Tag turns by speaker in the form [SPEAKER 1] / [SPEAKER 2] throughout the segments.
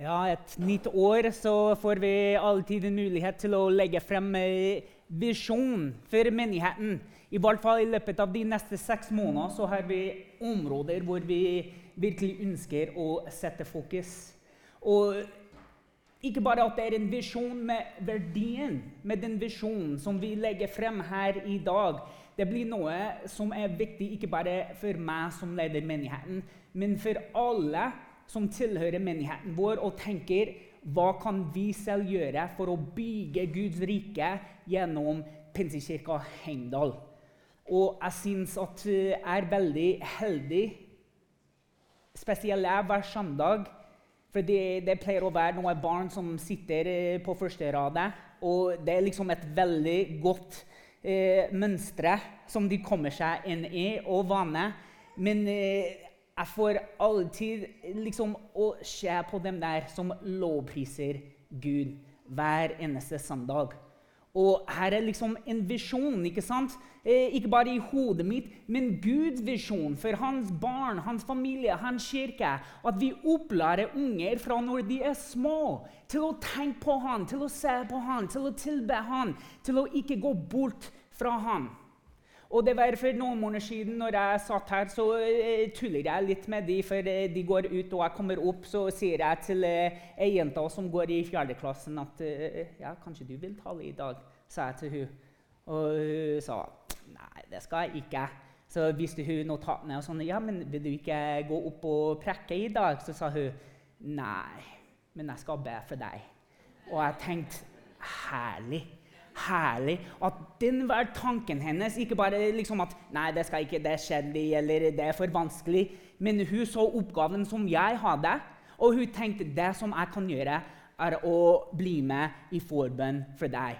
[SPEAKER 1] Ja, et nytt år så får vi alltid en mulighet til å legge frem eh, visjon for menigheten. I hvert fall i løpet av de neste seks månedene så har vi områder hvor vi virkelig ønsker å sette fokus. Og ikke bare at det er en visjon med verdien, med den visjonen som vi legger frem her i dag. Det blir noe som er viktig ikke bare for meg som leder menigheten, men for alle som tilhører menigheten vår, og tenker hva kan vi selv gjøre for å bygge Guds rike gjennom Pinsekirka Heimdal? Og jeg syns at jeg er veldig heldig, spesielt jeg hver søndag. For det, det, pleier å være noen barn som sitter eh, på første rad, Og det er liksom et veldig godt eh, mønster som de kommer seg inn i og vane. Men eh, jeg får alltid liksom å se på dem der som lovpriser Gud hver eneste søndag. Og her er liksom en visjon, ikke sant? Eh, ikke bare i hodet mitt, men Guds visjon for hans barn, hans familie, hans kirke. At vi opplærer unger fra når de er små, til å tenke på han, til å se på han, til å tilbe han, til å ikke gå bort fra han. Og det var for noen måneder siden når jeg satt her, så uh, tuller jeg litt med de, for uh, de går ut, og jeg kommer opp, så sier jeg til uh, ei jente som går i fjerdeklassen, at ja, kanskje du vil tale i dag, sa jeg til hun. Og hun sa nei, det skal jeg ikke. Så viste hun notatene og sånn. Ja, men vil du ikke gå opp og prekke i dag? Så sa hun nei, men jeg skal be for deg. Og jeg tenkte herlig herlig at den var tanken hennes. Ikke bare liksom at nei, det skal ikke, det er eller det er for vanskelig. Men hun så oppgaven som jeg hadde, og hun tenkte det som jeg kan gjøre, er å bli med i forbønn for deg.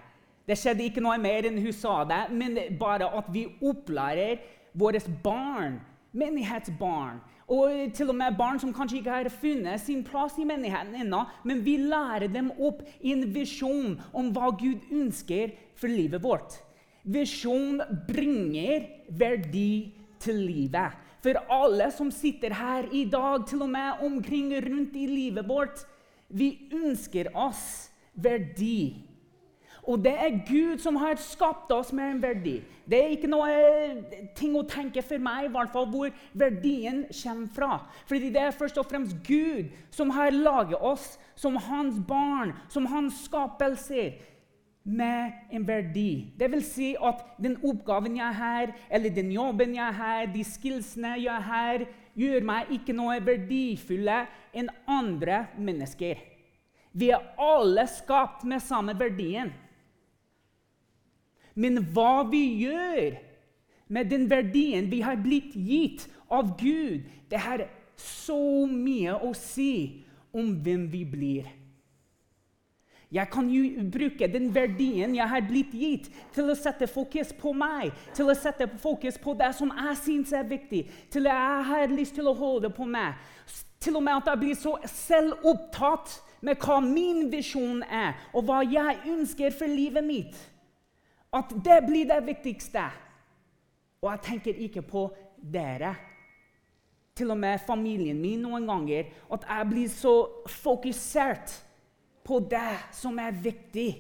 [SPEAKER 1] Det skjedde ikke noe mer enn hun sa det, men bare at vi opplærer våre barn, menighetsbarn, og til og med barn som kanskje ikke har funnet sin plass i menigheten ennå. Men vi lærer dem opp i en visjon om hva Gud ønsker for livet vårt. Visjon bringer verdi til livet. For alle som sitter her i dag, til og med omkring rundt i livet vårt, vi ønsker oss verdi og det er Gud som har skapt oss med en verdi. Det er ikke noe eh, ting å tenke for meg i hvert fall, hvor verdien kommer fra. Fordi det er først og fremst Gud som har laget oss som hans barn, som hans skapelser, med en verdi. Det vil si at den oppgaven jeg har, eller den jobben jeg har, de skillsene jeg har, gjør meg ikke noe verdifulle enn andre mennesker. Vi er alle skapt med samme verdien. Men hva vi gjør med den verdien vi har blitt gitt av Gud, det har så mye å si om hvem vi blir. Jeg kan jo bruke den verdien jeg har blitt gitt, til å sette fokus på meg, til å sette fokus på det som jeg syns er viktig, til jeg har lyst til å holde på meg. Til og med at jeg blir så selvopptatt med hva min visjon er, og hva jeg ønsker for livet mitt. At det blir det viktigste. Og jeg tenker ikke på dere. Til og med familien min noen ganger. At jeg blir så fokusert på det som er viktig.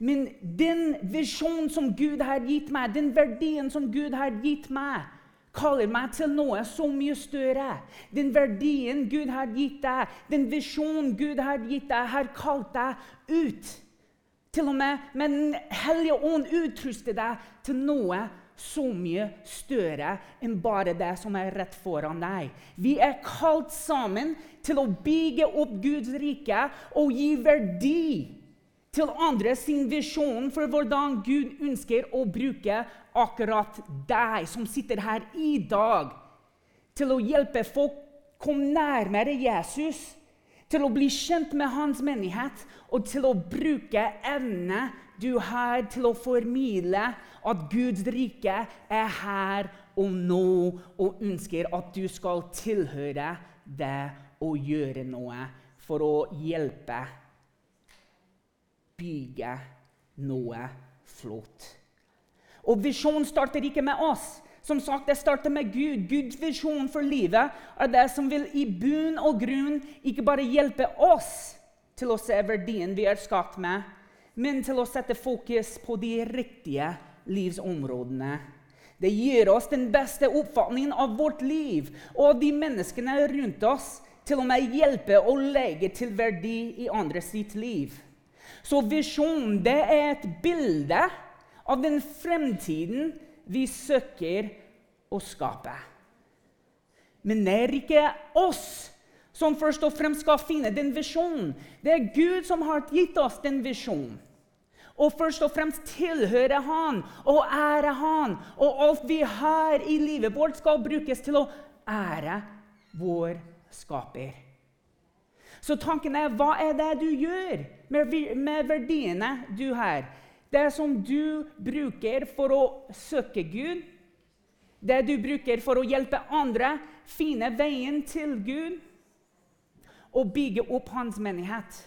[SPEAKER 1] Men den visjonen som Gud har gitt meg, den verdien som Gud har gitt meg, kaller meg til noe så mye større. Den verdien Gud har gitt deg, den visjonen Gud har gitt deg, har kalt deg ut. Til og med med Den hellige ånd utruste deg til noe så mye større enn bare det som er rett foran deg. Vi er kalt sammen til å bygge opp Guds rike og gi verdi til andre sin visjon for hvordan Gud ønsker å bruke akkurat deg som sitter her i dag, til å hjelpe folk komme nærmere Jesus til å bli kjent med hans menighet og til å bruke evnene du har til å formidle at Guds rike er her og nå, og ønsker at du skal tilhøre det og gjøre noe for å hjelpe, bygge noe flott. Og visjonen starter ikke med oss. Som sagt, Det starter med Gud. Guds visjon for livet er det som vil i bunn og grunn ikke bare hjelpe oss til å se verdien vi er skapt med, men til å sette fokus på de riktige livsområdene. Det gir oss den beste oppfatningen av vårt liv og de menneskene rundt oss. Til og med hjelpe å legge til verdi i andre sitt liv. Så visjonen er et bilde av den fremtiden vi søker å skape. Men det er ikke oss som først og fremst skal finne den visjonen. Det er Gud som har gitt oss den visjonen. Og først og fremst tilhøre Han og ære Han. Og alt vi har i livet vårt, skal brukes til å ære vår skaper. Så tanken er hva er det du gjør med, med verdiene du har? Det som du bruker for å søke Gud, det du bruker for å hjelpe andre finne veien til Gud og bygge opp hans menighet.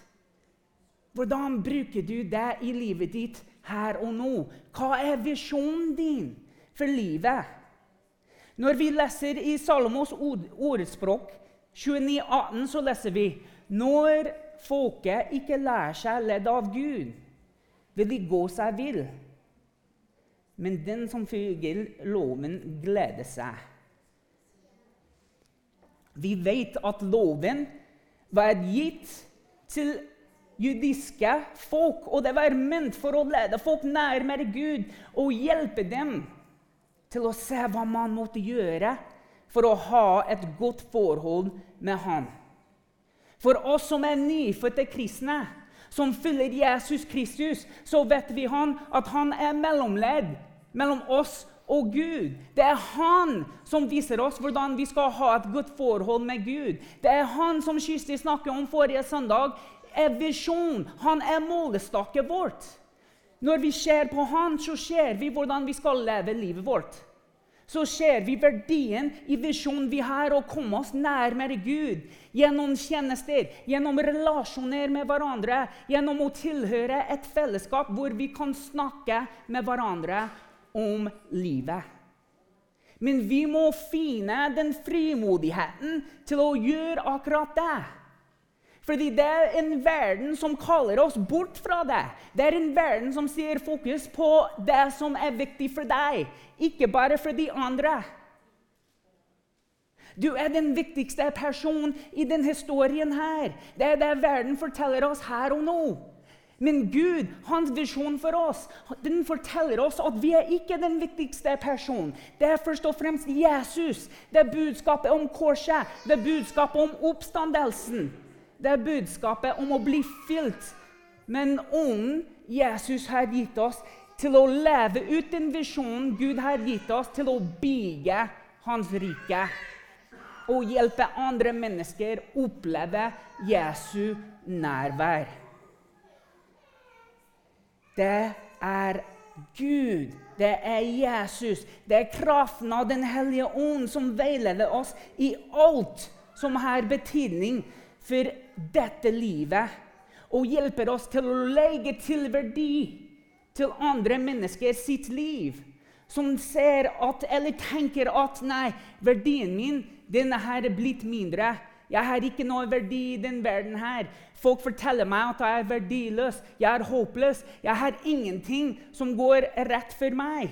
[SPEAKER 1] Hvordan bruker du det i livet ditt her og nå? Hva er visjonen din for livet? Når vi leser i Salomos ordspråk 29,18, så leser vi når folket ikke lærer seg ledd av Gud, vil de gå seg vill. Men den som følger loven, gleder seg. Vi vet at loven var gitt til jødiske folk, og det var ment for å lede folk nærmere Gud og hjelpe dem til å se hva man måtte gjøre for å ha et godt forhold med Han. For oss som er nyfødte kristne, som følger Jesus Kristus, så vet vi han, at han er mellomledd mellom oss og Gud. Det er han som viser oss hvordan vi skal ha et godt forhold med Gud. Det er han som Kirsti snakket om forrige søndag, er visjon. Han er målestaket vårt. Når vi ser på han, så ser vi hvordan vi skal leve livet vårt så ser vi verdien i visjonen vi har, å komme oss nærmere Gud gjennom tjenester, gjennom relasjoner med hverandre, gjennom å tilhøre et fellesskap hvor vi kan snakke med hverandre om livet. Men vi må finne den frimodigheten til å gjøre akkurat det. Fordi det er en verden som kaller oss bort fra det. Det er en verden som sier fokus på det som er viktig for deg, ikke bare for de andre. Du er den viktigste personen i denne historien her. Det er det verden forteller oss her og nå. Men Gud, hans visjon for oss, den forteller oss at vi er ikke den viktigste personen. Det er først og fremst Jesus. Det er budskapet om korset, det er budskapet om oppstandelsen. Det er budskapet om å bli fylt med ånden ånd Jesus har gitt oss, til å leve ut den visjonen Gud har gitt oss, til å bygge Hans rike. Og hjelpe andre mennesker oppleve Jesu nærvær. Det er Gud, det er Jesus, det er kraften av Den hellige ånd som veileder oss i alt som har betydning for dette livet og hjelper oss til å legge til verdi til andre mennesker sitt liv. Som ser at, eller tenker at nei, verdien min den er blitt mindre. Jeg har ikke noe verdi i den verden her. Folk forteller meg at jeg er verdiløs, jeg er håpløs. Jeg har ingenting som går rett for meg.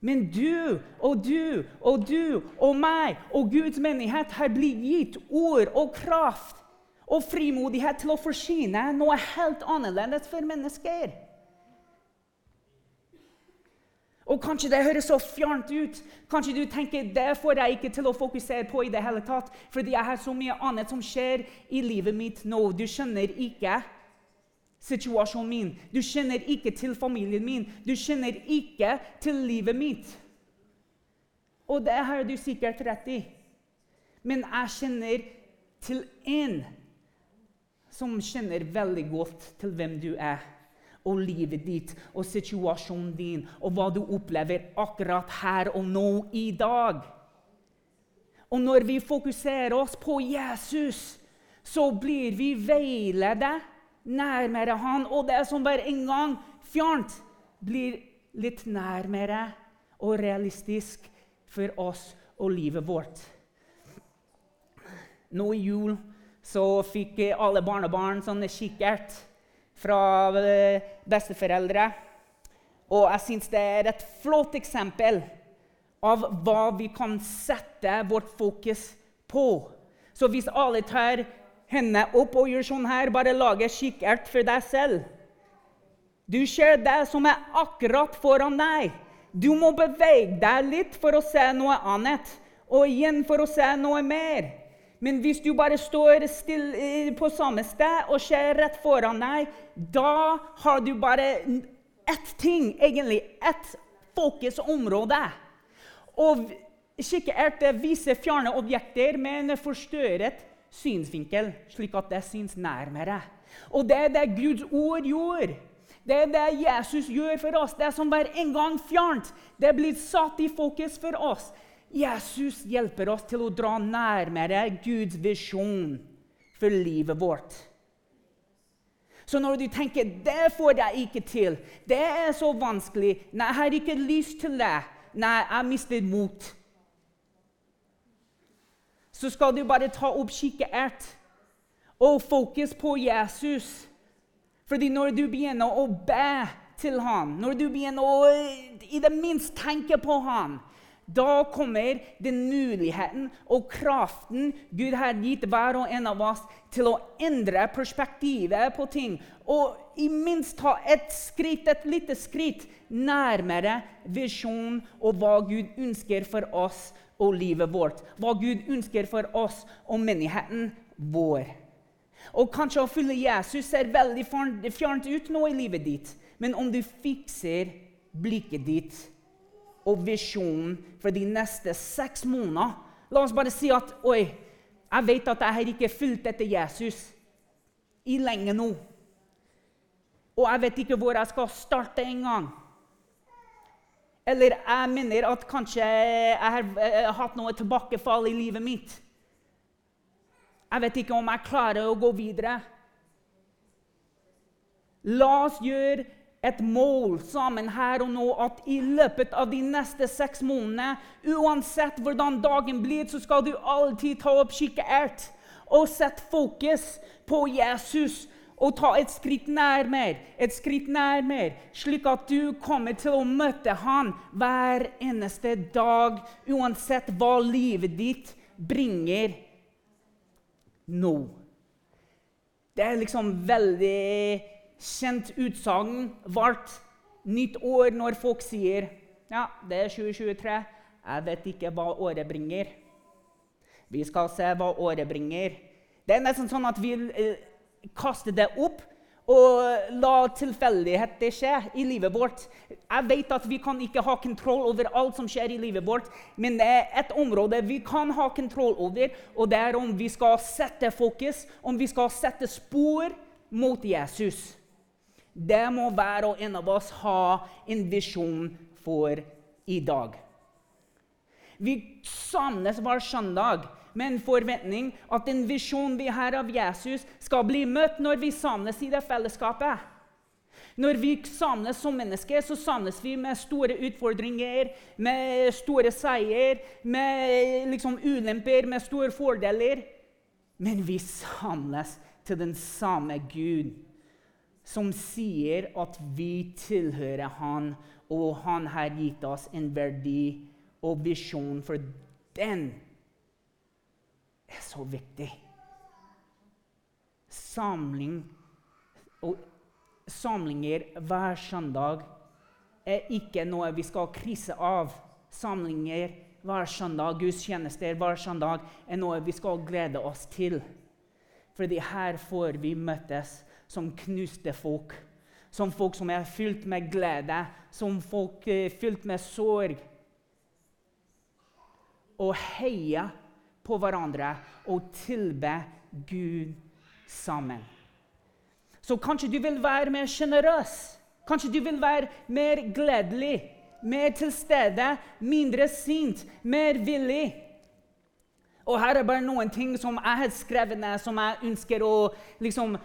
[SPEAKER 1] Men du og du og du og meg og Guds menighet har blitt gitt ord og kraft og frimodighet til å forsyne noe helt annerledes for mennesker. Og Kanskje det høres så fjernt ut. Kanskje du tenker det får jeg ikke til å fokusere på i det hele tatt, fordi jeg har så mye annet som skjer i livet mitt nå. Du skjønner ikke situasjonen min. Du kjenner ikke til familien min. Du kjenner ikke til livet mitt. Og det har du sikkert rett i. Men jeg kjenner til én som kjenner veldig godt til hvem du er, og livet ditt og situasjonen din, og hva du opplever akkurat her og nå i dag. Og når vi fokuserer oss på Jesus, så blir vi veiledet nærmere han, og det som var en gang fjernt, blir litt nærmere og realistisk for oss og livet vårt. Nå i jul så fikk alle barnebarn sånne kikkert fra eh, besteforeldre. Og jeg syns det er et flott eksempel av hva vi kan sette vårt fokus på. Så hvis alle tar hendene opp og gjør sånn her, bare lager kikkert for deg selv Du ser det som er akkurat foran deg. Du må bevege deg litt for å se noe annet, og igjen for å se noe mer. Men hvis du bare står stille eh, på samme sted og ser rett foran deg, da har du bare ett ting, egentlig ett fokusområde. Og kikkert viser fjerne objekter med en forstørret synsvinkel, slik at det syns nærmere. Og det er det Guds ord gjorde. Det er det Jesus gjør for oss. Det som var en gang fjernt, det blir satt i fokus for oss. Jesus hjelper oss til å dra nærmere Guds visjon for livet vårt. Så når du tenker 'det får jeg ikke til', 'det er så vanskelig', 'nei, jeg har ikke lyst til det', 'nei, jeg mister mot', så skal du bare ta opp kikkert og fokus på Jesus. Fordi når du begynner å be til ham, når du begynner å i det minste tenke på ham, da kommer den muligheten og kraften Gud har gitt hver og en av oss til å endre perspektivet på ting. Og i minst ta et skritt, et lite skritt nærmere visjonen og hva Gud ønsker for oss og livet vårt. Hva Gud ønsker for oss og menigheten vår. Og kanskje å følge Jesus ser veldig fjernt ut nå i livet ditt, men om du fikser blikket ditt og visjonen for de neste seks månedene La oss bare si at Oi, jeg vet at jeg har ikke fulgt etter Jesus i lenge nå. Og jeg vet ikke hvor jeg skal starte engang. Eller jeg mener at kanskje jeg har eh, hatt noe tilbakefall i livet mitt. Jeg vet ikke om jeg klarer å gå videre. La oss gjøre et mål sammen her og nå at i løpet av de neste seks månedene, uansett hvordan dagen blir, så skal du alltid ta opp kikkert og sette fokus på Jesus. Og ta et skritt nærmere, et skritt nærmere, slik at du kommer til å møte han hver eneste dag, uansett hva livet ditt bringer nå. Det er liksom veldig kjent utsagn valgt nytt år når folk sier ja, det er 2023. Jeg vet ikke hva året bringer. Vi skal se hva året bringer. Det er nesten sånn at vi eh, kaster det opp og la tilfeldigheter skje i livet vårt. Jeg vet at vi kan ikke ha kontroll over alt som skjer i livet vårt, men det er et område vi kan ha kontroll over, og det er om vi skal sette fokus, om vi skal sette spor mot Jesus. Det må hver og en av oss ha en visjon for i dag. Vi samles hver søndag med en forventning at den visjonen vi har av Jesus, skal bli møtt når vi samles i det fellesskapet. Når vi samles som mennesker, så samles vi med store utfordringer, med store seier, med liksom ulemper, med store fordeler. Men vi samles til den samme Gud som sier at vi tilhører Han, og Han har gitt oss en verdi og visjon for den er så viktig. Samling og samlinger hver søndag er ikke noe vi skal krysse av. Samlinger hver søndag, gudstjenester hver søndag, er noe vi skal glede oss til. Fordi her får vi møtes som knuste folk. Som folk som er fylt med glede, som folk er fylt med sorg. Og heie på hverandre og tilbe Gud sammen. Så kanskje du vil være mer sjenerøs. Kanskje du vil være mer gledelig, mer til stede, mindre sint, mer villig. Og her er bare noen ting som jeg har skrevet ned, som jeg ønsker å liksom,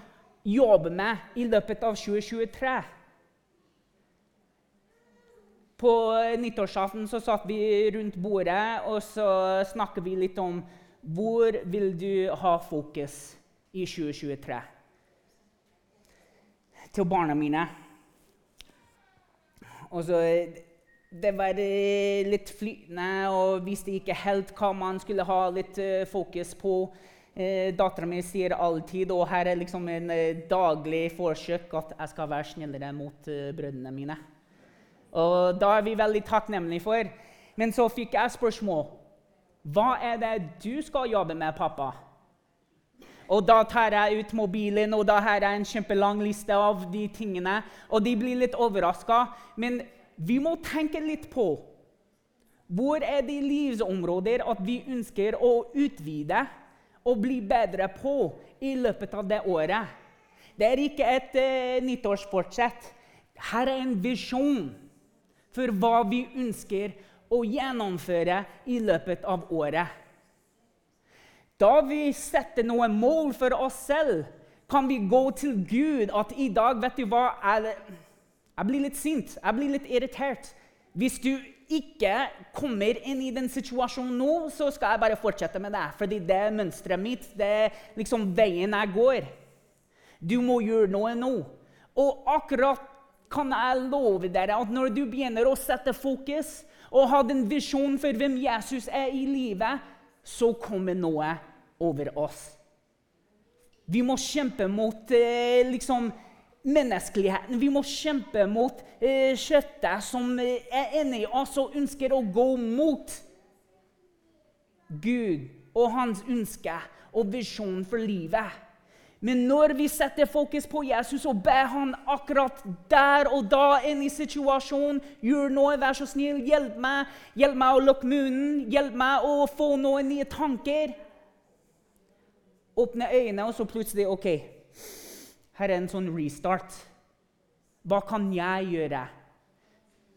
[SPEAKER 1] jobbe med i løpet av 2023. På nyttårsaften så satt vi rundt bordet og så snakket vi litt om hvor vil du ha fokus i 2023 til barna mine. Og så, det var eh, litt flytende og visste ikke helt hva man skulle ha litt uh, fokus på. Eh, Dattera mi sier alltid, og her er liksom en eh, daglig forsøk, at jeg skal være snillere mot uh, brødrene mine. Og da er vi veldig takknemlige for. Men så fikk jeg spørsmål. Hva er det du skal jobbe med, pappa? Og da tar jeg ut mobilen, og da har jeg en kjempelang liste av de tingene. Og de blir litt overraska. Men vi må tenke litt på hvor er de livsområder at vi ønsker å utvide og bli bedre på i løpet av det året. Det er ikke et uh, nyttårsfortsett. Her er en visjon for hva vi ønsker å gjennomføre i løpet av året. Da vi setter noen mål for oss selv, kan vi gå til Gud at i dag vet du hva, jeg, jeg blir litt sint, jeg blir litt irritert. Hvis du ikke kommer inn i den situasjonen nå, så skal jeg bare fortsette med det. Fordi det er mønsteret mitt. Det er liksom veien jeg går. Du må gjøre noe nå. Og akkurat kan jeg love dere at når du begynner å sette fokus og ha den visjonen for hvem Jesus er i livet, så kommer noe over oss. Vi må kjempe mot eh, liksom, menneskeligheten. Vi må kjempe mot eh, kjøttet som eh, er inni oss og ønsker å gå mot Gud og hans ønske og visjon for livet. Men når vi setter fokus på Jesus og ber han akkurat der og da inn i situasjonen Gjør noe, vær så snill, hjelp meg. Hjelp meg å lukke munnen. Hjelp meg å få noen nye tanker åpne øynene, og så plutselig OK, her er en sånn restart. Hva kan jeg gjøre?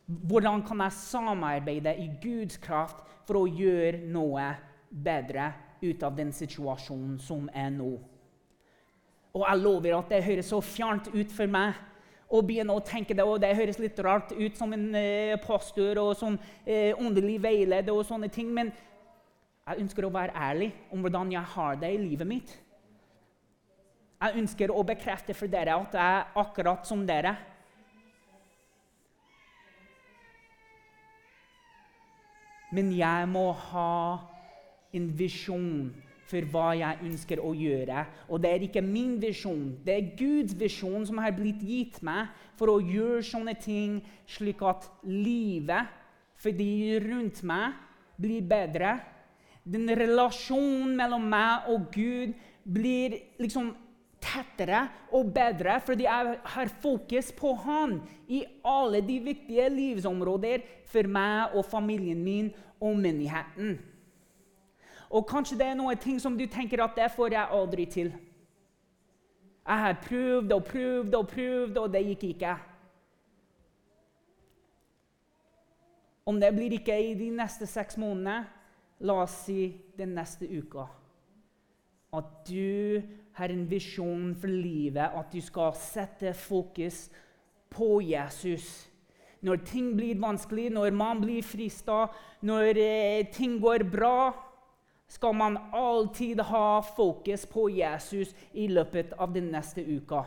[SPEAKER 1] Hvordan kan jeg samarbeide i Guds kraft for å gjøre noe bedre ut av den situasjonen som er nå? Og jeg lover at det høres så fjernt ut for meg å begynne å tenke det, og det høres litt rart ut som en eh, pastor og som eh, åndelig veileder og sånne ting, men jeg ønsker å være ærlig om hvordan jeg har det i livet mitt. Jeg ønsker å bekrefte for dere at jeg er akkurat som dere. Men jeg må ha en visjon for hva jeg ønsker å gjøre. Og det er ikke min visjon, det er Guds visjon som har blitt gitt meg for å gjøre sånne ting slik at livet for de rundt meg blir bedre den relasjonen mellom meg og Gud blir liksom tettere og bedre fordi jeg har fokus på Han i alle de viktige livsområder for meg og familien min og menigheten. Og kanskje det er noe ting som du tenker at det får jeg aldri til. Jeg har prøvd og prøvd og prøvd, og det gikk ikke. Om det blir ikke i de neste seks månedene, La oss si den neste uka at du har en visjon for livet, at du skal sette fokus på Jesus. Når ting blir vanskelig, når man blir frista, når eh, ting går bra, skal man alltid ha fokus på Jesus i løpet av den neste uka.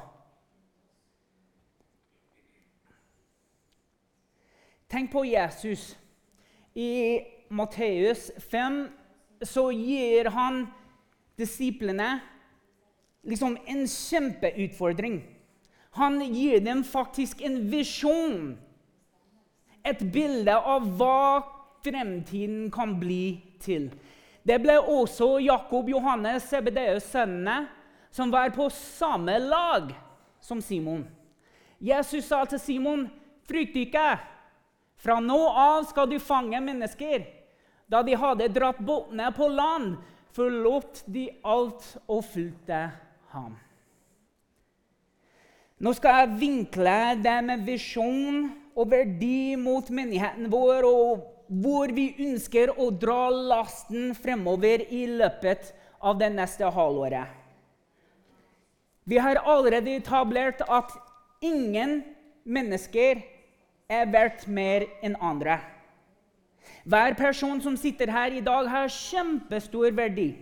[SPEAKER 1] Tenk på Jesus. I Matteus 5 så gir han disiplene liksom en kjempeutfordring. Han gir dem faktisk en visjon. Et bilde av hva fremtiden kan bli til. Det ble også Jakob, Johannes, Sebedeus sønnene, som var på samme lag som Simon. Jesus sa til Simon, 'Frykt ikke. Fra nå av skal du fange mennesker.' Da de hadde dratt båtene på land, forlot de alt og fulgte ham. Nå skal jeg vinkle det med visjon og verdi mot menigheten vår, og hvor vi ønsker å dra lasten fremover i løpet av det neste halvåret. Vi har allerede etablert at ingen mennesker er verdt mer enn andre. Hver person som sitter her i dag, har kjempestor verdi.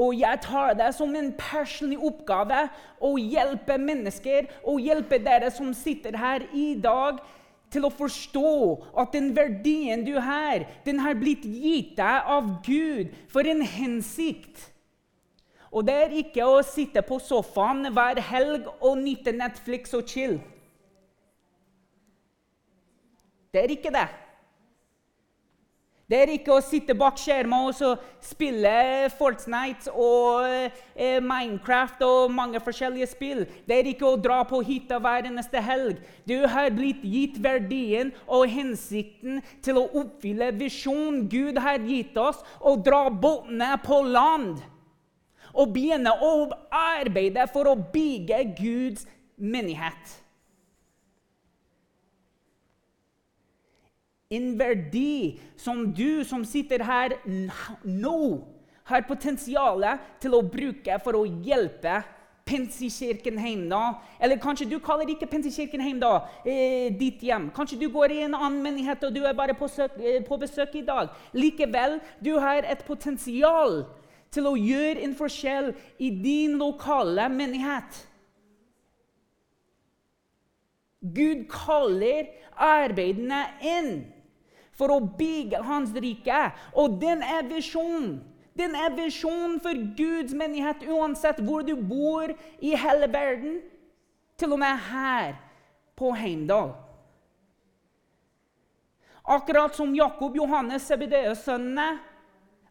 [SPEAKER 1] Og jeg tar det som en personlig oppgave å hjelpe mennesker og hjelpe dere som sitter her i dag, til å forstå at den verdien du har, den har blitt gitt deg av Gud for en hensikt. Og det er ikke å sitte på sofaen hver helg og nyte Netflix og chill. Det er ikke det. Det er ikke å sitte bak skjermen og spille Fortnite og eh, Minecraft og mange forskjellige spill. Det er ikke å dra på hytta hver eneste helg. Du har blitt gitt verdien og hensikten til å oppfylle visjonen Gud har gitt oss, og dra båtene på land. Og begynne å arbeide for å bygge Guds menighet. En verdi som du som sitter her nå, har potensial til å bruke for å hjelpe Pensikirken da. Eller kanskje du kaller ikke Pensikirken da. eh, ditt hjem. Kanskje du går i en annen menighet og du er bare på, søk, eh, på besøk i dag. Likevel, du har et potensial til å gjøre en forskjell i din lokale menighet. Gud kaller arbeidene inn for å bygge hans rike. Og den er visjonen. Den er visjonen for Guds menighet uansett hvor du bor i hele verden. Til og med her på Heimdal. Akkurat som Jakob, Johannes, Sebedeus-sønnene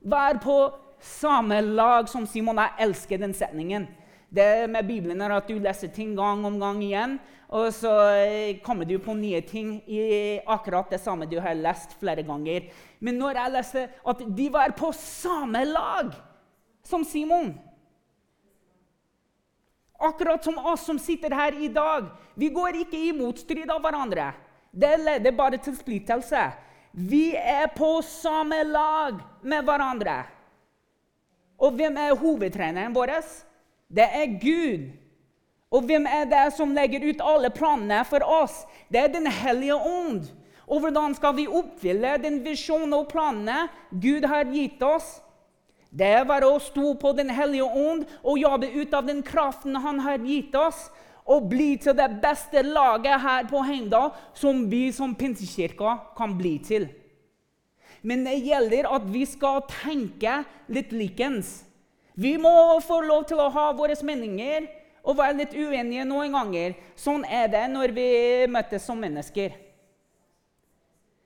[SPEAKER 1] var på samme lag som Simon. Jeg elsker den setningen. Det med Bibelen er at du leser ting gang om gang igjen, og så eh, kommer du på nye ting i akkurat det samme du har lest flere ganger. Men når jeg leser at de var på samme lag som Simon Akkurat som oss som sitter her i dag. Vi går ikke i motstrid av hverandre. Det leder bare til splittelse. Vi er på samme lag med hverandre. Og hvem er hovedtreneren vår? Det er Gud. Og hvem er det som legger ut alle planene for oss? Det er Den hellige ånd. Og hvordan skal vi oppfylle den visjonen og planene Gud har gitt oss? Det er bare å stå på Den hellige ånd og jobbe ut av den kraften Han har gitt oss, og bli til det beste laget her på Heimdal som vi som Pinsekirka kan bli til. Men det gjelder at vi skal tenke litt likens. Vi må få lov til å ha våre meninger og være litt uenige noen ganger. Sånn er det når vi møtes som mennesker.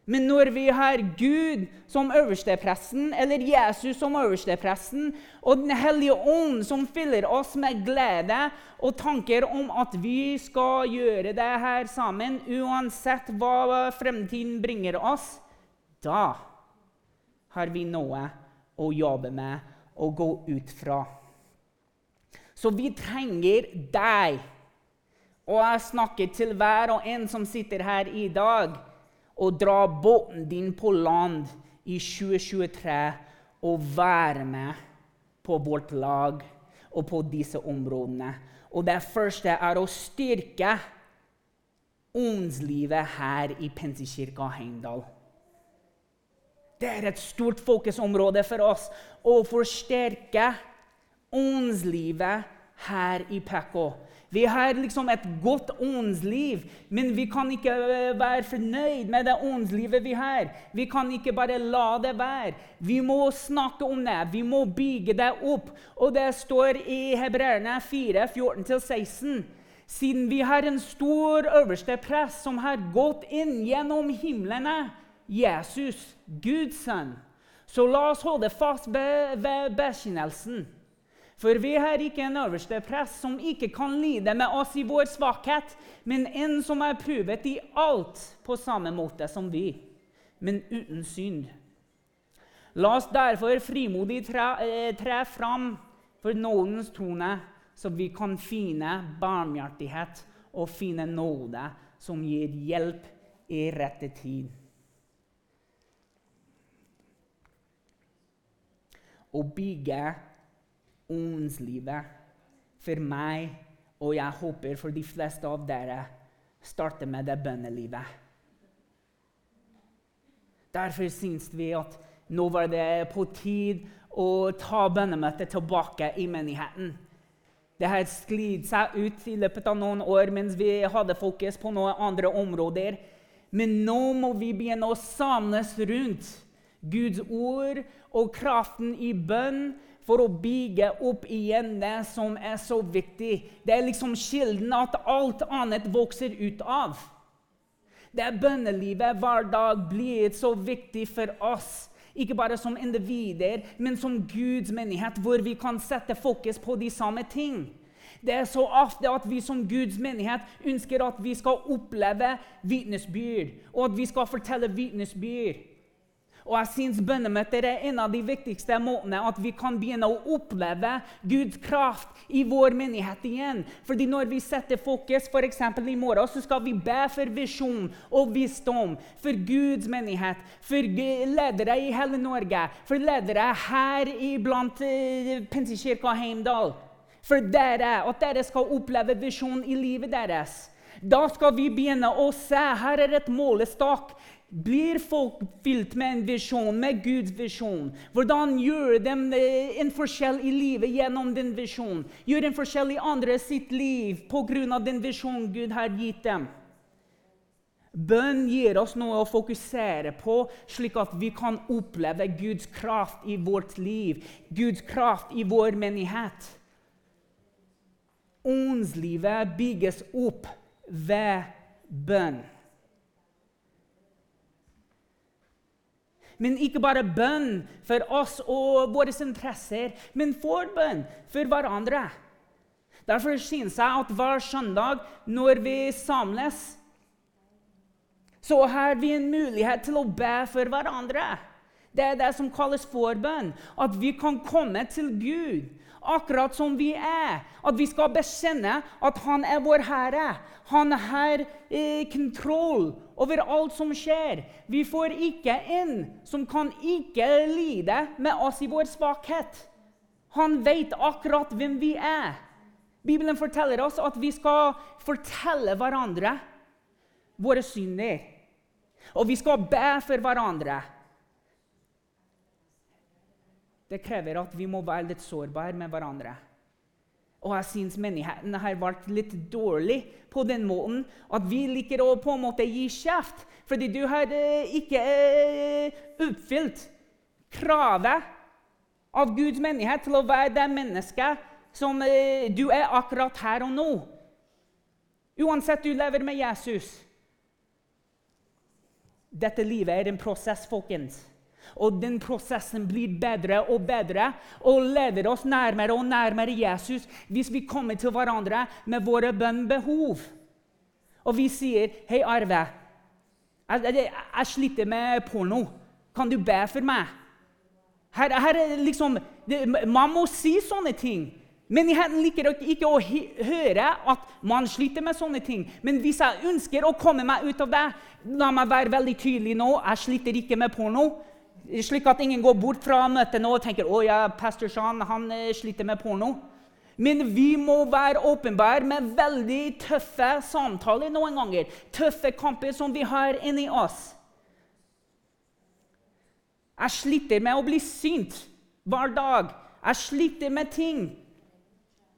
[SPEAKER 1] Men når vi har Gud som øverstepresten, eller Jesus som øverstepresten, og Den hellige ånd som fyller oss med glede og tanker om at vi skal gjøre det her sammen, uansett hva fremtiden bringer oss, da har vi noe å jobbe med å gå ut fra. Så vi trenger deg. Og jeg snakker til hver og en som sitter her i dag, og dra båten din på land i 2023 og være med på vårt lag og på disse områdene. Og det første er å styrke åndslivet her i Pensekirka Heimdal. Det er et stort fokusområde for oss å forsterke åndslivet her i Pekko. Vi har liksom et godt åndsliv, men vi kan ikke eh, være fornøyd med det åndslivet vi har. Vi kan ikke bare la det være. Vi må snakke om det, vi må bygge det opp. Og det står i Hebreerne 4, 14-16. Siden vi har en stor øverste press som har gått inn gjennom himlene Jesus, Guds sønn. Så la oss holde fast ved bekjennelsen. For vi har ikke en øverste prest som ikke kan lide med oss i vår svakhet, men en som er prøvet i alt på samme måte som vi, men uten synd. La oss derfor frimodig tre, eh, tre fram for nådens trone, så vi kan finne barmhjertighet og finne nåde som gir hjelp i rette tid. Å bygge åndslivet for meg, og jeg håper for de fleste av dere, starter med det bønnelivet. Derfor syns vi at nå var det på tid å ta bønnemøtet tilbake i menigheten. Det har sklidd seg ut i løpet av noen år mens vi hadde fokus på noen andre områder. Men nå må vi begynne å samles rundt Guds ord og kraften i bønn for å bygge opp igjen det som er så viktig. Det er liksom kilden at alt annet vokser ut av. Det er bønnelivet hver dag blir så viktig for oss. Ikke bare som individer, men som Guds menighet, hvor vi kan sette fokus på de samme ting. Det er så ofte at vi som Guds menighet ønsker at vi skal oppleve vitnesbyrd, og at vi skal fortelle vitnesbyrd. Og jeg syns bønnemøter er en av de viktigste måtene at vi kan begynne å oppleve Guds kraft i vår menighet igjen. Fordi når vi setter fokus, f.eks. i morgen, så skal vi be for visjon og visdom. For Guds menighet, for ledere i hele Norge, for ledere her iblant Pentekirka Pinsekirka Heimdal. For dere, at dere skal oppleve visjon i livet deres. Da skal vi begynne å se. Her er et målestokk. Blir folk fylt med en visjon, med Guds visjon? Hvordan gjør de eh, en forskjell i livet gjennom den visjonen? Gjør en forskjell i andre sitt liv pga. den visjonen Gud har gitt dem? Bønn gir oss noe å fokusere på, slik at vi kan oppleve Guds kraft i vårt liv, Guds kraft i vår menighet. Åndslivet bygges opp ved bønn. Men ikke bare bønn for oss og våre interesser, men forbønn for hverandre. Derfor synes jeg at hver søndag når vi samles, så har vi en mulighet til å be for hverandre. Det er det som kalles forbønn. At vi kan komme til Gud akkurat som vi er. At vi skal bekjenne at Han er vår Herre. Han har eh, kontroll over alt som skjer. Vi får ikke en som kan ikke lide med oss i vår svakhet. Han vet akkurat hvem vi er. Bibelen forteller oss at vi skal fortelle hverandre våre synder. Og vi skal be for hverandre. Det krever at vi må være litt sårbare med hverandre. Og jeg syns menigheten har vært litt dårlig på den måten at vi liker å på en måte gi kjeft fordi du har eh, ikke eh, oppfylt kravet av Guds menighet til å være det mennesket som eh, du er akkurat her og nå. Uansett du lever med Jesus. Dette livet er en prosess, folkens. Og den prosessen blir bedre og bedre og leder oss nærmere og nærmere Jesus hvis vi kommer til hverandre med våre bønnbehov. Og vi sier, 'Hei, Arve, jeg, jeg, jeg, sliter med porno. Kan du be for meg?' Her, her liksom, det, Man må si sånne ting. Menigheten liker ikke å høre at man sliter med sånne ting. Men hvis jeg ønsker å komme meg ut av det, la meg være veldig tydelig nå. Jeg sliter ikke med porno slik at ingen går bort fra møtet nå og tenker å ja, pastor Sean han eh, sliter med porno. Men vi må være åpenbare med veldig tøffe samtaler noen ganger. Tøffe kamper som vi har inni oss. Jeg sliter med å bli sint hver dag. Jeg sliter med ting.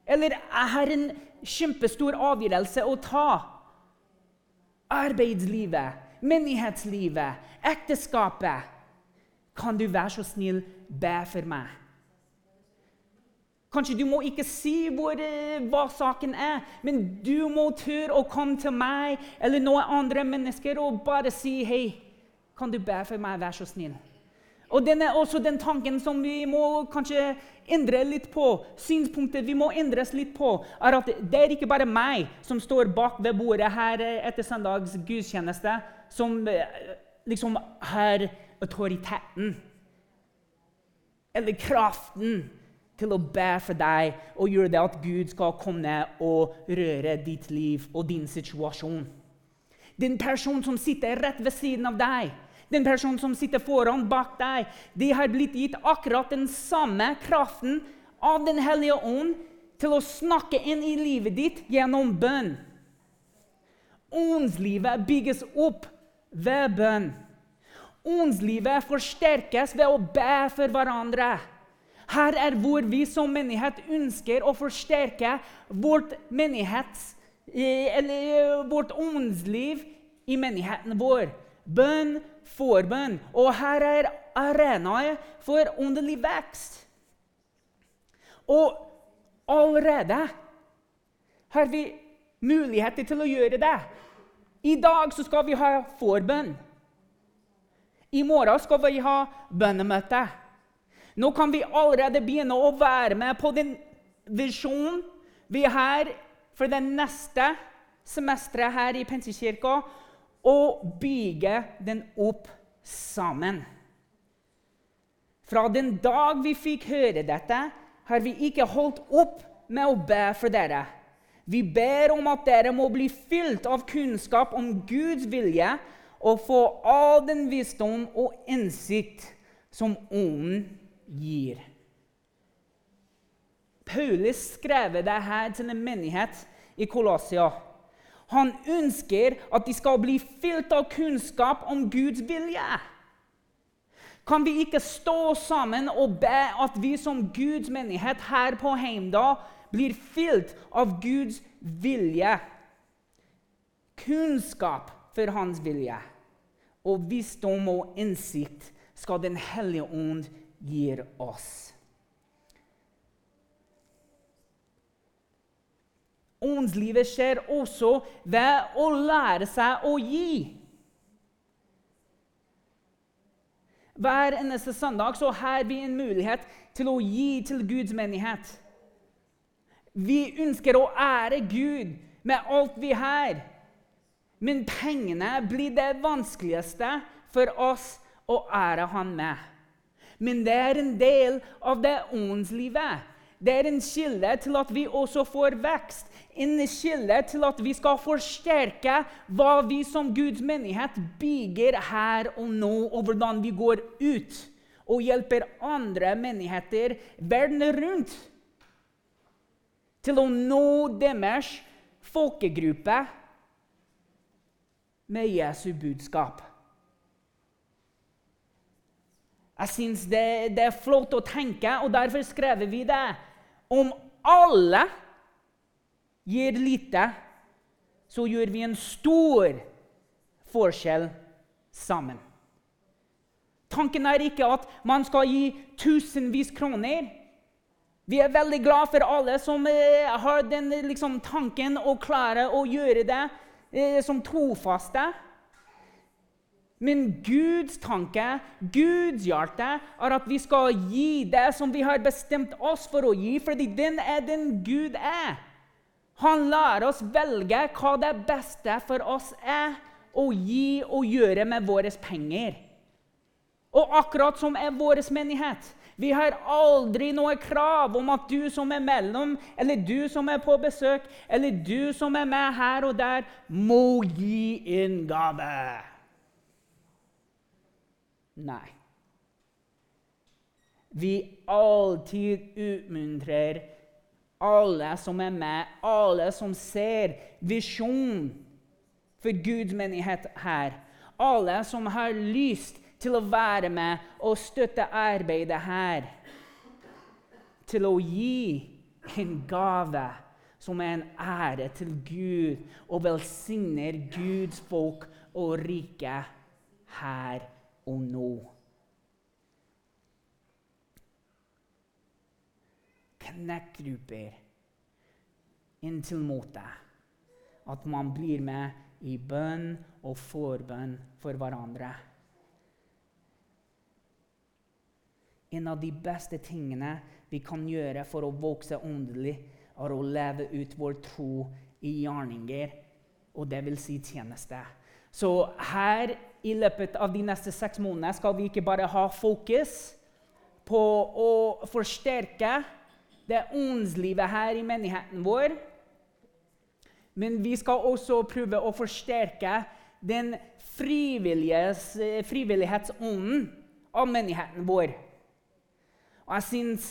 [SPEAKER 1] Eller jeg har en kjempestor avgjørelse å ta. Arbeidslivet, menighetslivet, ekteskapet. Kan du være så snill be for meg? Kanskje du må ikke si hvor, eh, hva saken er, men du må tørre å komme til meg eller noen andre mennesker og bare si hei. Kan du be for meg, vær så snill? Og den er også den tanken som vi må kanskje endre litt på. Synspunktet vi må endres litt på, er at det er ikke bare meg som står bak ved bordet her etter søndags gudstjeneste, som eh, liksom har autoriteten eller kraften til å be for deg og gjøre det at Gud skal komme og røre ditt liv og din situasjon. Den personen som sitter rett ved siden av deg, den personen som sitter foran bak deg, de har blitt gitt akkurat den samme kraften av Den hellige ånd til å snakke inn i livet ditt gjennom bønn. Åndslivet bygges opp ved bønn. Åndslivet forsterkes ved å be for hverandre. Her er hvor vi som menighet ønsker å forsterke vårt menighets, eh, eller eh, vårt åndsliv i menigheten vår. Bønn, forbønn. Og her er arenaet for åndelig vekst. Og allerede har vi muligheter til å gjøre det. I dag så skal vi ha forbønn. I morgen skal vi ha bønnemøte. Nå kan vi allerede begynne å være med på den visjonen vi har for det neste semesteret her i Pensekirka, og bygge den opp sammen. Fra den dag vi fikk høre dette, har vi ikke holdt opp med å be for dere. Vi ber om at dere må bli fylt av kunnskap om Guds vilje og få all den visdom og innsikt som Ånden gir. Paulus skrev dette til en menighet i Kolossia. Han ønsker at de skal bli fylt av kunnskap om Guds vilje. Kan vi ikke stå sammen og be at vi som Guds menighet her på Heimdal blir fylt av Guds vilje? Kunnskap for hans vilje og visdom og innsikt skal Den hellige ånd gi oss. Åndslivet skjer også ved å lære seg å gi. Hver eneste søndag så har vi en mulighet til å gi til Guds menighet. Vi ønsker å ære Gud med alt vi har. Men pengene blir det vanskeligste for oss å ære Han med. Men det er en del av det åndslivet. Det er en kilde til at vi også får vekst en kilde til at vi skal forsterke hva vi som Guds menighet bygger her og nå, og hvordan vi går ut og hjelper andre menigheter verden rundt til å nå deres folkegruppe med Jesu budskap. Jeg syns det, det, er flott å tenke, og derfor skrev vi det. Om alle gir lite, så gjør vi en stor forskjell sammen. Tanken er ikke at man skal gi tusenvis kroner. Vi er veldig glad for alle som eh, har den liksom, tanken og klarer å gjøre det som trofaste. Men Guds tanke, Guds hjerte, er at vi skal gi det som vi har bestemt oss for å gi, fordi den er den Gud er. Han lar oss velge hva det beste for oss er å gi og gjøre med våre penger. Og akkurat som er vår menighet. Vi har aldri noe krav om at du som er mellom, eller du som er på besøk, eller du som er med her og der, må gi en gave. Nei. Vi alltid utmuntrer alle som er med, alle som ser visjonen for Guds menighet her. Alle som har lyst til å være med og støtte arbeidet her. Til å gi en gave som er en ære til Gud, og velsigner Guds folk og rike her og nå. knekkgrupper inntil måte. At man blir med i bønn og forbønn for hverandre. En av de beste tingene vi kan gjøre for å vokse åndelig, er å leve ut vår tro i gjerninger, og det vil si tjeneste. Så her i løpet av de neste seks månedene skal vi ikke bare ha fokus på å forsterke det åndslivet her i menigheten vår. Men vi skal også prøve å forsterke den frivillighetsånden av menigheten vår. Og jeg syns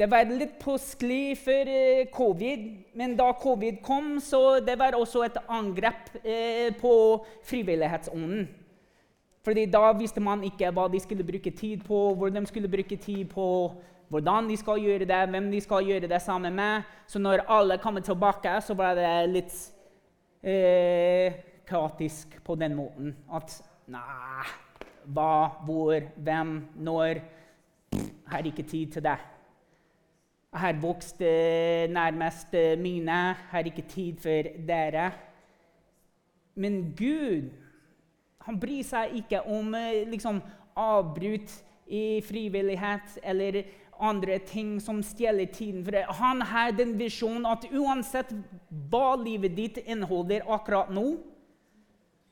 [SPEAKER 1] det var litt påskelig før eh, covid, men da covid kom, så det var også et angrep eh, på frivillighetsånden. Fordi da visste man ikke hva de skulle bruke tid på, hvor de skulle bruke tid på hvordan de skal gjøre det, hvem de skal gjøre det sammen med. Så når alle kommer tilbake, så var det litt eh, kaotisk på den måten. At nei, hva, hvor, hvem, når Jeg har ikke tid til det. Jeg har vokst eh, nærmest eh, mine. Jeg har ikke tid for dere. Men Gud han bryr seg ikke om eh, liksom, avbrudd i frivillighet eller andre ting som stjeler tiden. For han har den visjonen at uansett hva livet ditt inneholder akkurat nå,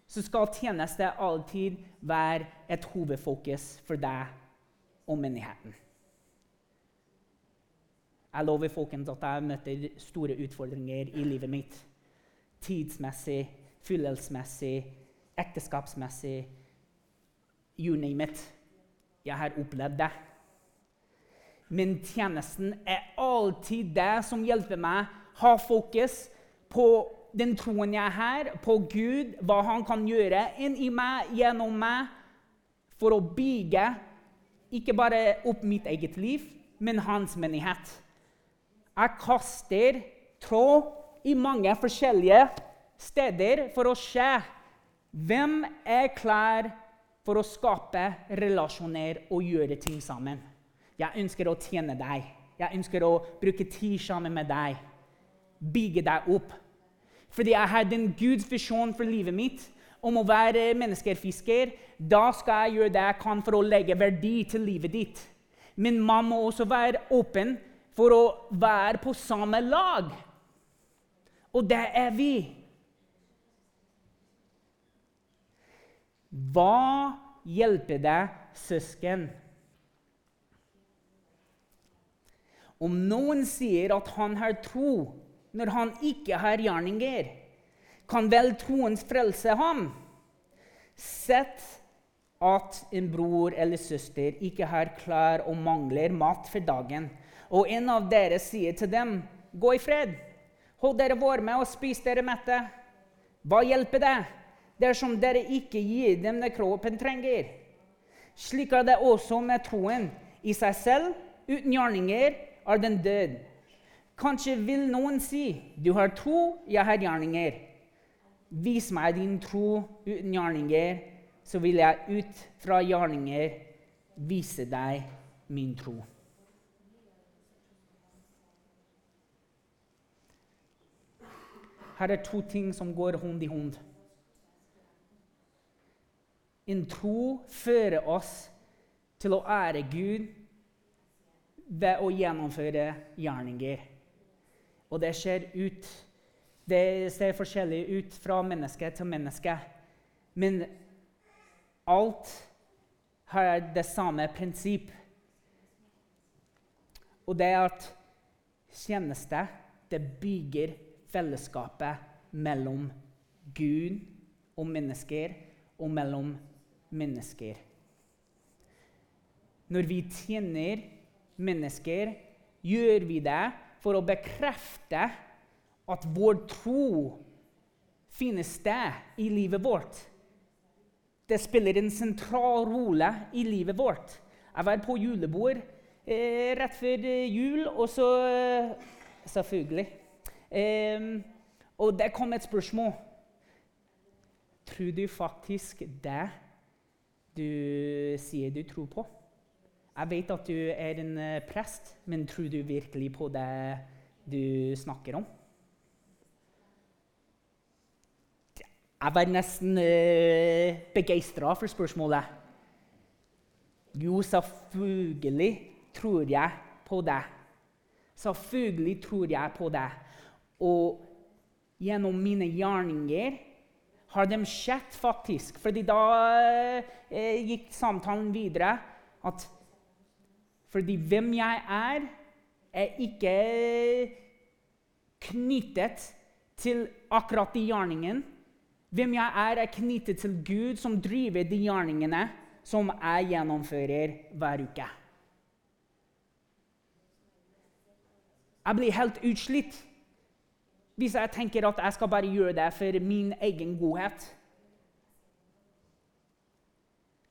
[SPEAKER 1] så skal tjeneste alltid være et hovedfokus for deg og menigheten. Jeg lover folkens at jeg møter store utfordringer i livet mitt. Tidsmessig, fyllelsesmessig, ekteskapsmessig. You name it. Jeg har opplevd det. Men tjenesten er alltid det som hjelper meg ha fokus på den troen jeg har, på Gud, hva han kan gjøre inni meg, gjennom meg, for å bygge ikke bare opp mitt eget liv, men hans menighet. Jeg kaster tråd i mange forskjellige steder for å se hvem er klar for å skape relasjoner og gjøre ting sammen. Jeg ønsker å tjene deg. Jeg ønsker å bruke tid sammen med deg. Bygge deg opp. Fordi jeg hadde en Guds visjon for livet mitt om å være menneskefisker. Da skal jeg gjøre det jeg kan for å legge verdi til livet ditt. Men man må også være åpen for å være på samme lag. Og det er vi. Hva hjelper deg, søsken? Om noen sier at han har tro når han ikke har gjerninger, kan vel troens frelse ham? Sett at en bror eller søster ikke har klær og mangler mat for dagen, og en av dere sier til dem, 'Gå i fred, hold dere varme og spis dere mette.' Hva hjelper det dersom dere ikke gir dem det kroppen trenger? Slik er det også med troen i seg selv, uten gjerninger er den død. Kanskje vil noen si, 'Du har tro, jeg har gjerninger.' Vis meg din tro uten gjerninger, så vil jeg ut fra gjerninger vise deg min tro. Her er to ting som går hånd i hånd. En tro fører oss til å ære Gud ved å gjennomføre gjerninger. Og det skjer ut Det ser forskjellig ut fra menneske til menneske. Men alt har det samme prinsipp. Og det er at tjeneste det bygger fellesskapet mellom Gud og mennesker, og mellom mennesker. Når vi tjener mennesker, gjør vi det for å bekrefte at vår tro finner sted i livet vårt. Det spiller en sentral rolle i livet vårt. Jeg var på julebord eh, rett før jul, og så Selvfølgelig. Eh, og det kom et spørsmål. Tror du faktisk det du sier du tror på? Jeg vet at du er en eh, prest, men tror du virkelig på det du snakker om? Jeg var nesten uh, begeistra for spørsmålet. Jo, selvfølgelig tror jeg på det. Selvfølgelig tror jeg på det. Og gjennom mine gjerninger har de sett faktisk fordi da uh, gikk samtalen videre at fordi hvem jeg er, er ikke knyttet til akkurat de gjerningene. Hvem jeg er, er knyttet til Gud, som driver de gjerningene som jeg gjennomfører hver uke. Jeg blir helt utslitt hvis jeg tenker at jeg skal bare gjøre det for min egen godhet.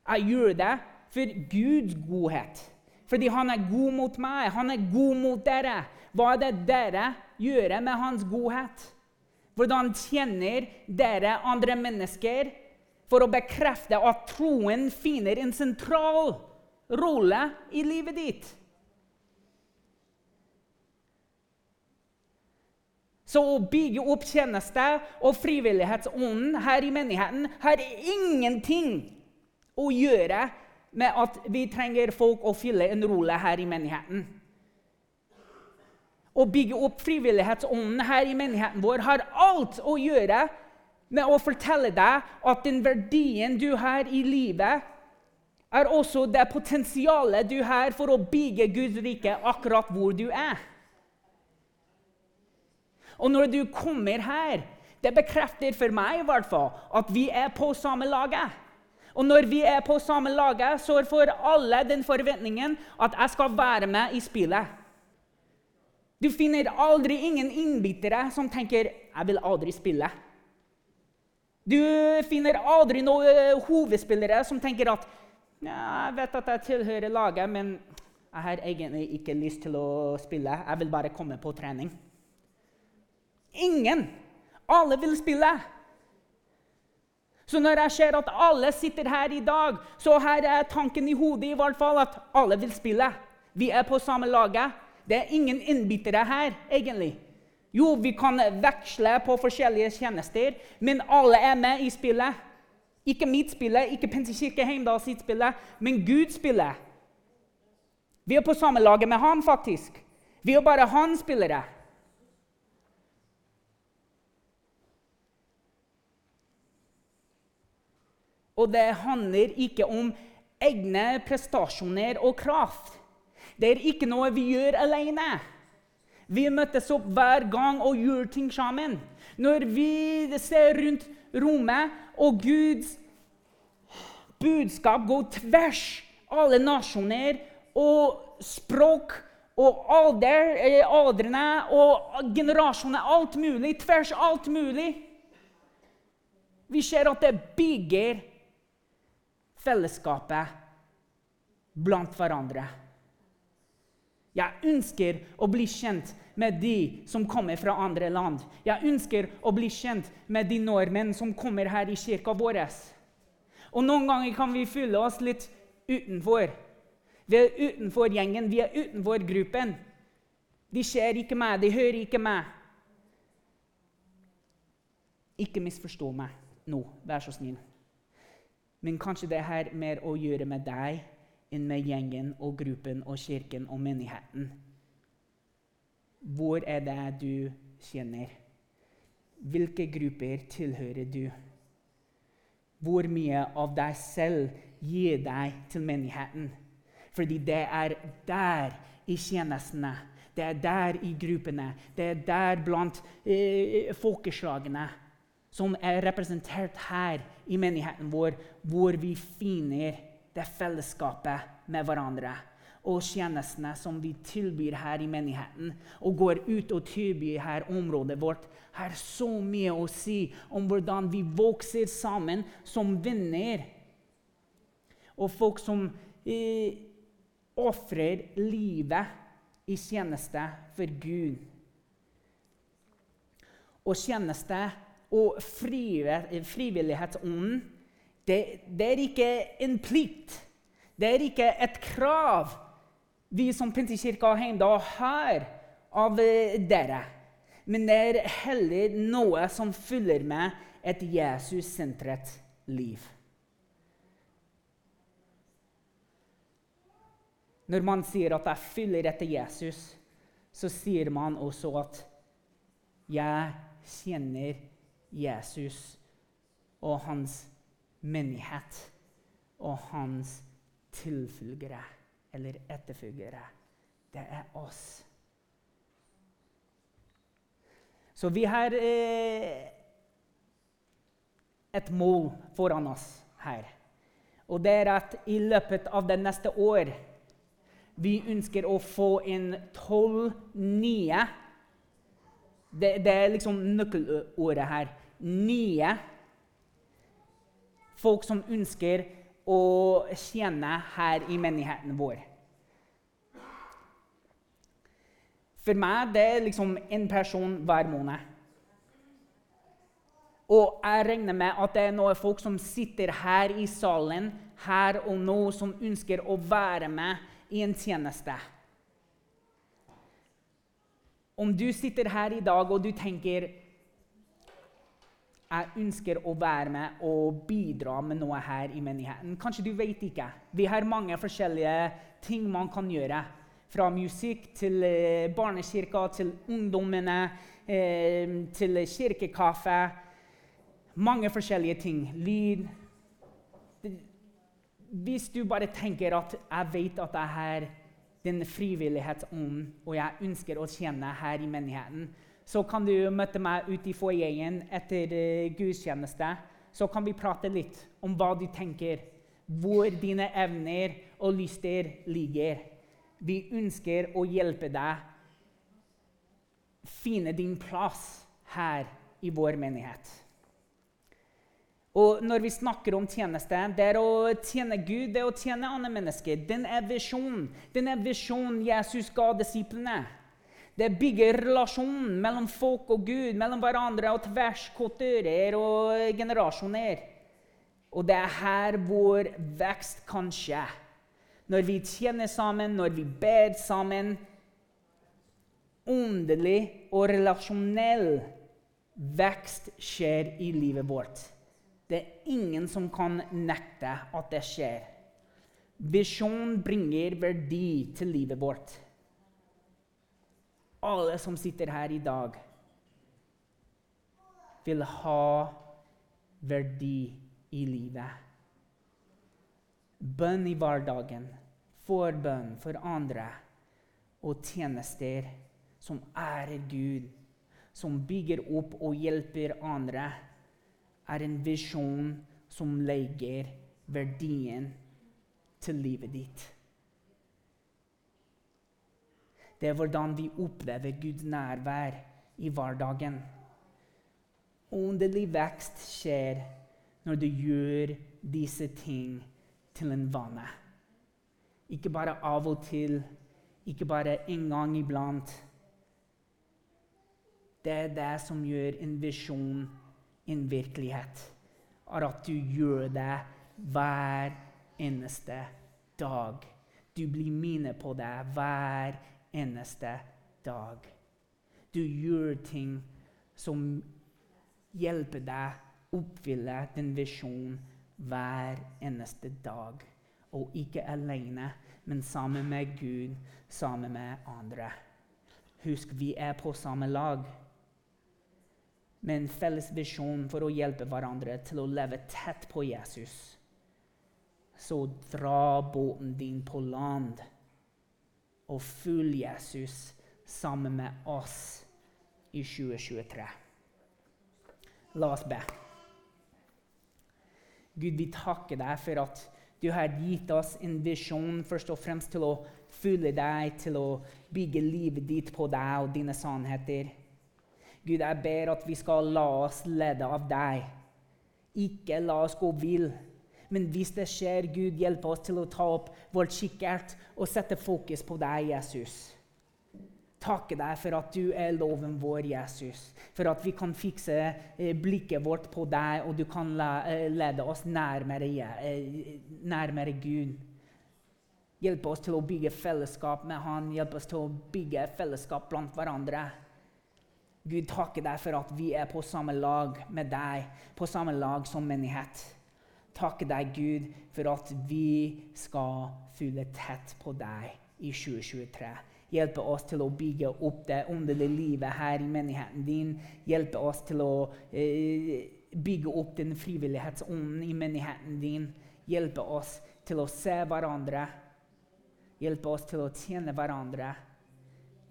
[SPEAKER 1] Jeg gjør det for Guds godhet Fordi han er god mot meg, han er god mot dere. Hva er det dere gjør med hans godhet? Hvordan tjener dere andre mennesker for å bekrefte at troen finner en sentral rolle i livet ditt? Så å bygge opp tjeneste og frivillighetsånden her i menigheten har ingenting å gjøre med at vi trenger folk å fylle en rolle her i menigheten. Å bygge opp frivillighetsånden her i menigheten vår har alt å gjøre med å fortelle deg at den verdien du har i livet, er også det potensialet du har for å bygge Guds rike akkurat hvor du er. Og når du kommer her, det bekrefter for meg i hvert fall at vi er på samme laget. Og når vi er på samme laget, så får alle den forventningen at jeg skal være med i spillet. Du finner aldri ingen innbyttere som tenker 'jeg vil aldri spille'. Du finner aldri noen hovedspillere som tenker at ja, 'jeg vet at jeg tilhører laget, men jeg har egentlig ikke lyst til å spille. Jeg vil bare komme på trening'. Ingen. Alle vil spille. Så når jeg ser at alle sitter her i dag, så her er tanken i hodet i hvert fall at alle vil spille. Vi er på samme laget. Det er ingen innbyttere her, egentlig. Jo, vi kan veksle på forskjellige tjenester, men alle er med i spillet. Ikke mitt spillet, ikke Pentekirke Heimdal sitt spillet, men Guds spillet. Vi er på samme laget med han, faktisk. Vi er bare hans spillere. Og det handler ikke om egne prestasjoner og kraft. Det er ikke noe vi gjør alene. Vi møtes opp hver gang og gjør ting sammen. Når vi ser rundt rommet, og Guds budskap går tvers alle nasjoner og språk og alder, eh, aldrene og generasjoner, alt mulig, tvers alt mulig Vi ser at det bygger fellesskapet blant hverandre. Jeg ønsker å bli kjent med de som kommer fra andre land. Jeg ønsker å bli kjent med de nordmenn som kommer her i kirka vår. Og noen ganger kan vi føle oss litt utenfor. Vi er utenfor gjengen, vi er utenfor gruppen. De ser ikke meg, de hører ikke meg. Ikke misforstå meg nå, vær så snill. Men kanskje det har mer å gjøre med deg enn med gjengen og gruppen og kirken og menigheten. Hvor er det du kjenner? Hvilke grupper tilhører du? Hvor mye av deg selv gir deg til menigheten? Fordi det er der i tjenestene, det er der i gruppene, det er der blant eh, folkeslagene som er representert her i menigheten vår, hvor vi finner det er fellesskapet med hverandre. Og tjenestene som vi tilbyr her i menigheten, og går ut og tilbyr her området vårt, har så mye å si om hvordan vi vokser sammen som venner. Og folk som eh, ofrer livet i tjeneste for Gud. Og tjeneste og frivillighetsånden, det, det, er ikke en plikt. Det er ikke et krav vi som Pentekirka Heimda har av dere. Men det er heller noe som følger med et Jesus-sentret liv. Når man sier at jeg følger etter Jesus, så sier man også at jeg kjenner Jesus og hans menighet og hans tilfølgere eller etterfølgere. Det er oss. Så vi har eh, et mål foran oss her. Og det er at i løpet av det neste år vi ønsker å få inn tolv nye det, det er liksom nøkkelordet her. Nye folk som ønsker å tjene her i menigheten vår. For meg det er liksom én person hver måned. Og jeg regner med at det er noen folk som sitter her i salen her og nå, som ønsker å være med i en tjeneste. Om du sitter her i dag og du tenker jeg ønsker å være med og bidra med noe her i menigheten. Kanskje du vet ikke. Vi har mange forskjellige ting man kan gjøre. Fra musikk til eh, barnekirka, til ungdommene, eh, til kirkekaffe. Mange forskjellige ting. Lyd. Hvis du bare tenker at 'jeg vet at jeg har den frivillighetsånden, og jeg ønsker å tjene her i menigheten', så kan du møte meg ute i foajeen etter uh, gudstjeneste. Så kan vi prate litt om hva du tenker, hvor dine evner og lyster ligger. Vi ønsker å hjelpe deg finne din plass her i vår menighet. Og når vi snakker om tjeneste, det er å tjene Gud, det er å tjene andre mennesker. Den er visjonen. Den er visjonen Jesus ga disiplene. Det bygger relasjonen mellom folk og Gud, mellom hverandre og tvers kulturer og generasjoner. Og det er her vår vekst kan skje. Når vi tjener sammen, når vi ber sammen. Åndelig og relasjonell vekst skjer i livet vårt. Det er ingen som kan nekte at det skjer. Visjon bringer verdi til livet vårt alle som sitter her i dag, vil ha verdi i livet. Bønn i hverdagen, forbønn for andre og tjenester som ærer Gud, som bygger opp og hjelper andre, er en visjon som legger verdien til livet ditt. Det er hvordan vi opplever Guds nærvær i hverdagen. Åndelig vekst skjer når du gjør disse ting til en vane. Ikke bare av og til, ikke bare en gang iblant. Det er det som gjør en visjon en virkelighet. Er at du gjør det hver eneste dag. Du blir minnet på det hver eneste dag. Du gjør ting som hjelper deg oppfylle din visjon hver eneste dag. Og ikke alene, men sammen med Gud, sammen med andre. Husk, vi er på samme lag. Med en felles visjon for å hjelpe hverandre til å leve tett på Jesus. Så dra båten din på land og følge Jesus sammen med oss i 2023. La oss be. Gud, vi takker deg for at du har gitt oss en visjon først og fremst til å følge deg, til å bygge livet ditt på deg og dine sannheter. Gud, jeg ber at vi skal la oss lede av deg. Ikke la oss gå vill men hvis det skjer, Gud, hjelp oss til å ta opp vårt kikkert og sette fokus på deg, Jesus. Takke deg for at du er loven vår, Jesus. For at vi kan fikse eh, blikket vårt på deg, og du kan eh, lede oss nærmere, eh, nærmere Gud. Hjelp oss til å bygge fellesskap med Han. Hjelp oss til å bygge fellesskap blant hverandre. Gud, takke deg for at vi er på samme lag med deg, på samme lag som menighet takke deg, Gud, for at vi skal følge tett på deg i 2023. Hjelpe oss til å bygge opp det åndelige livet her i menigheten din. Hjelpe oss til å eh, bygge opp den frivillighetsånden i menigheten din. Hjelpe oss til å se hverandre. Hjelpe oss til å tjene hverandre.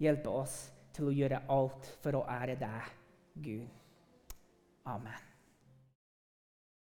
[SPEAKER 1] Hjelpe oss til å gjøre alt for å ære deg, Gud. Amen.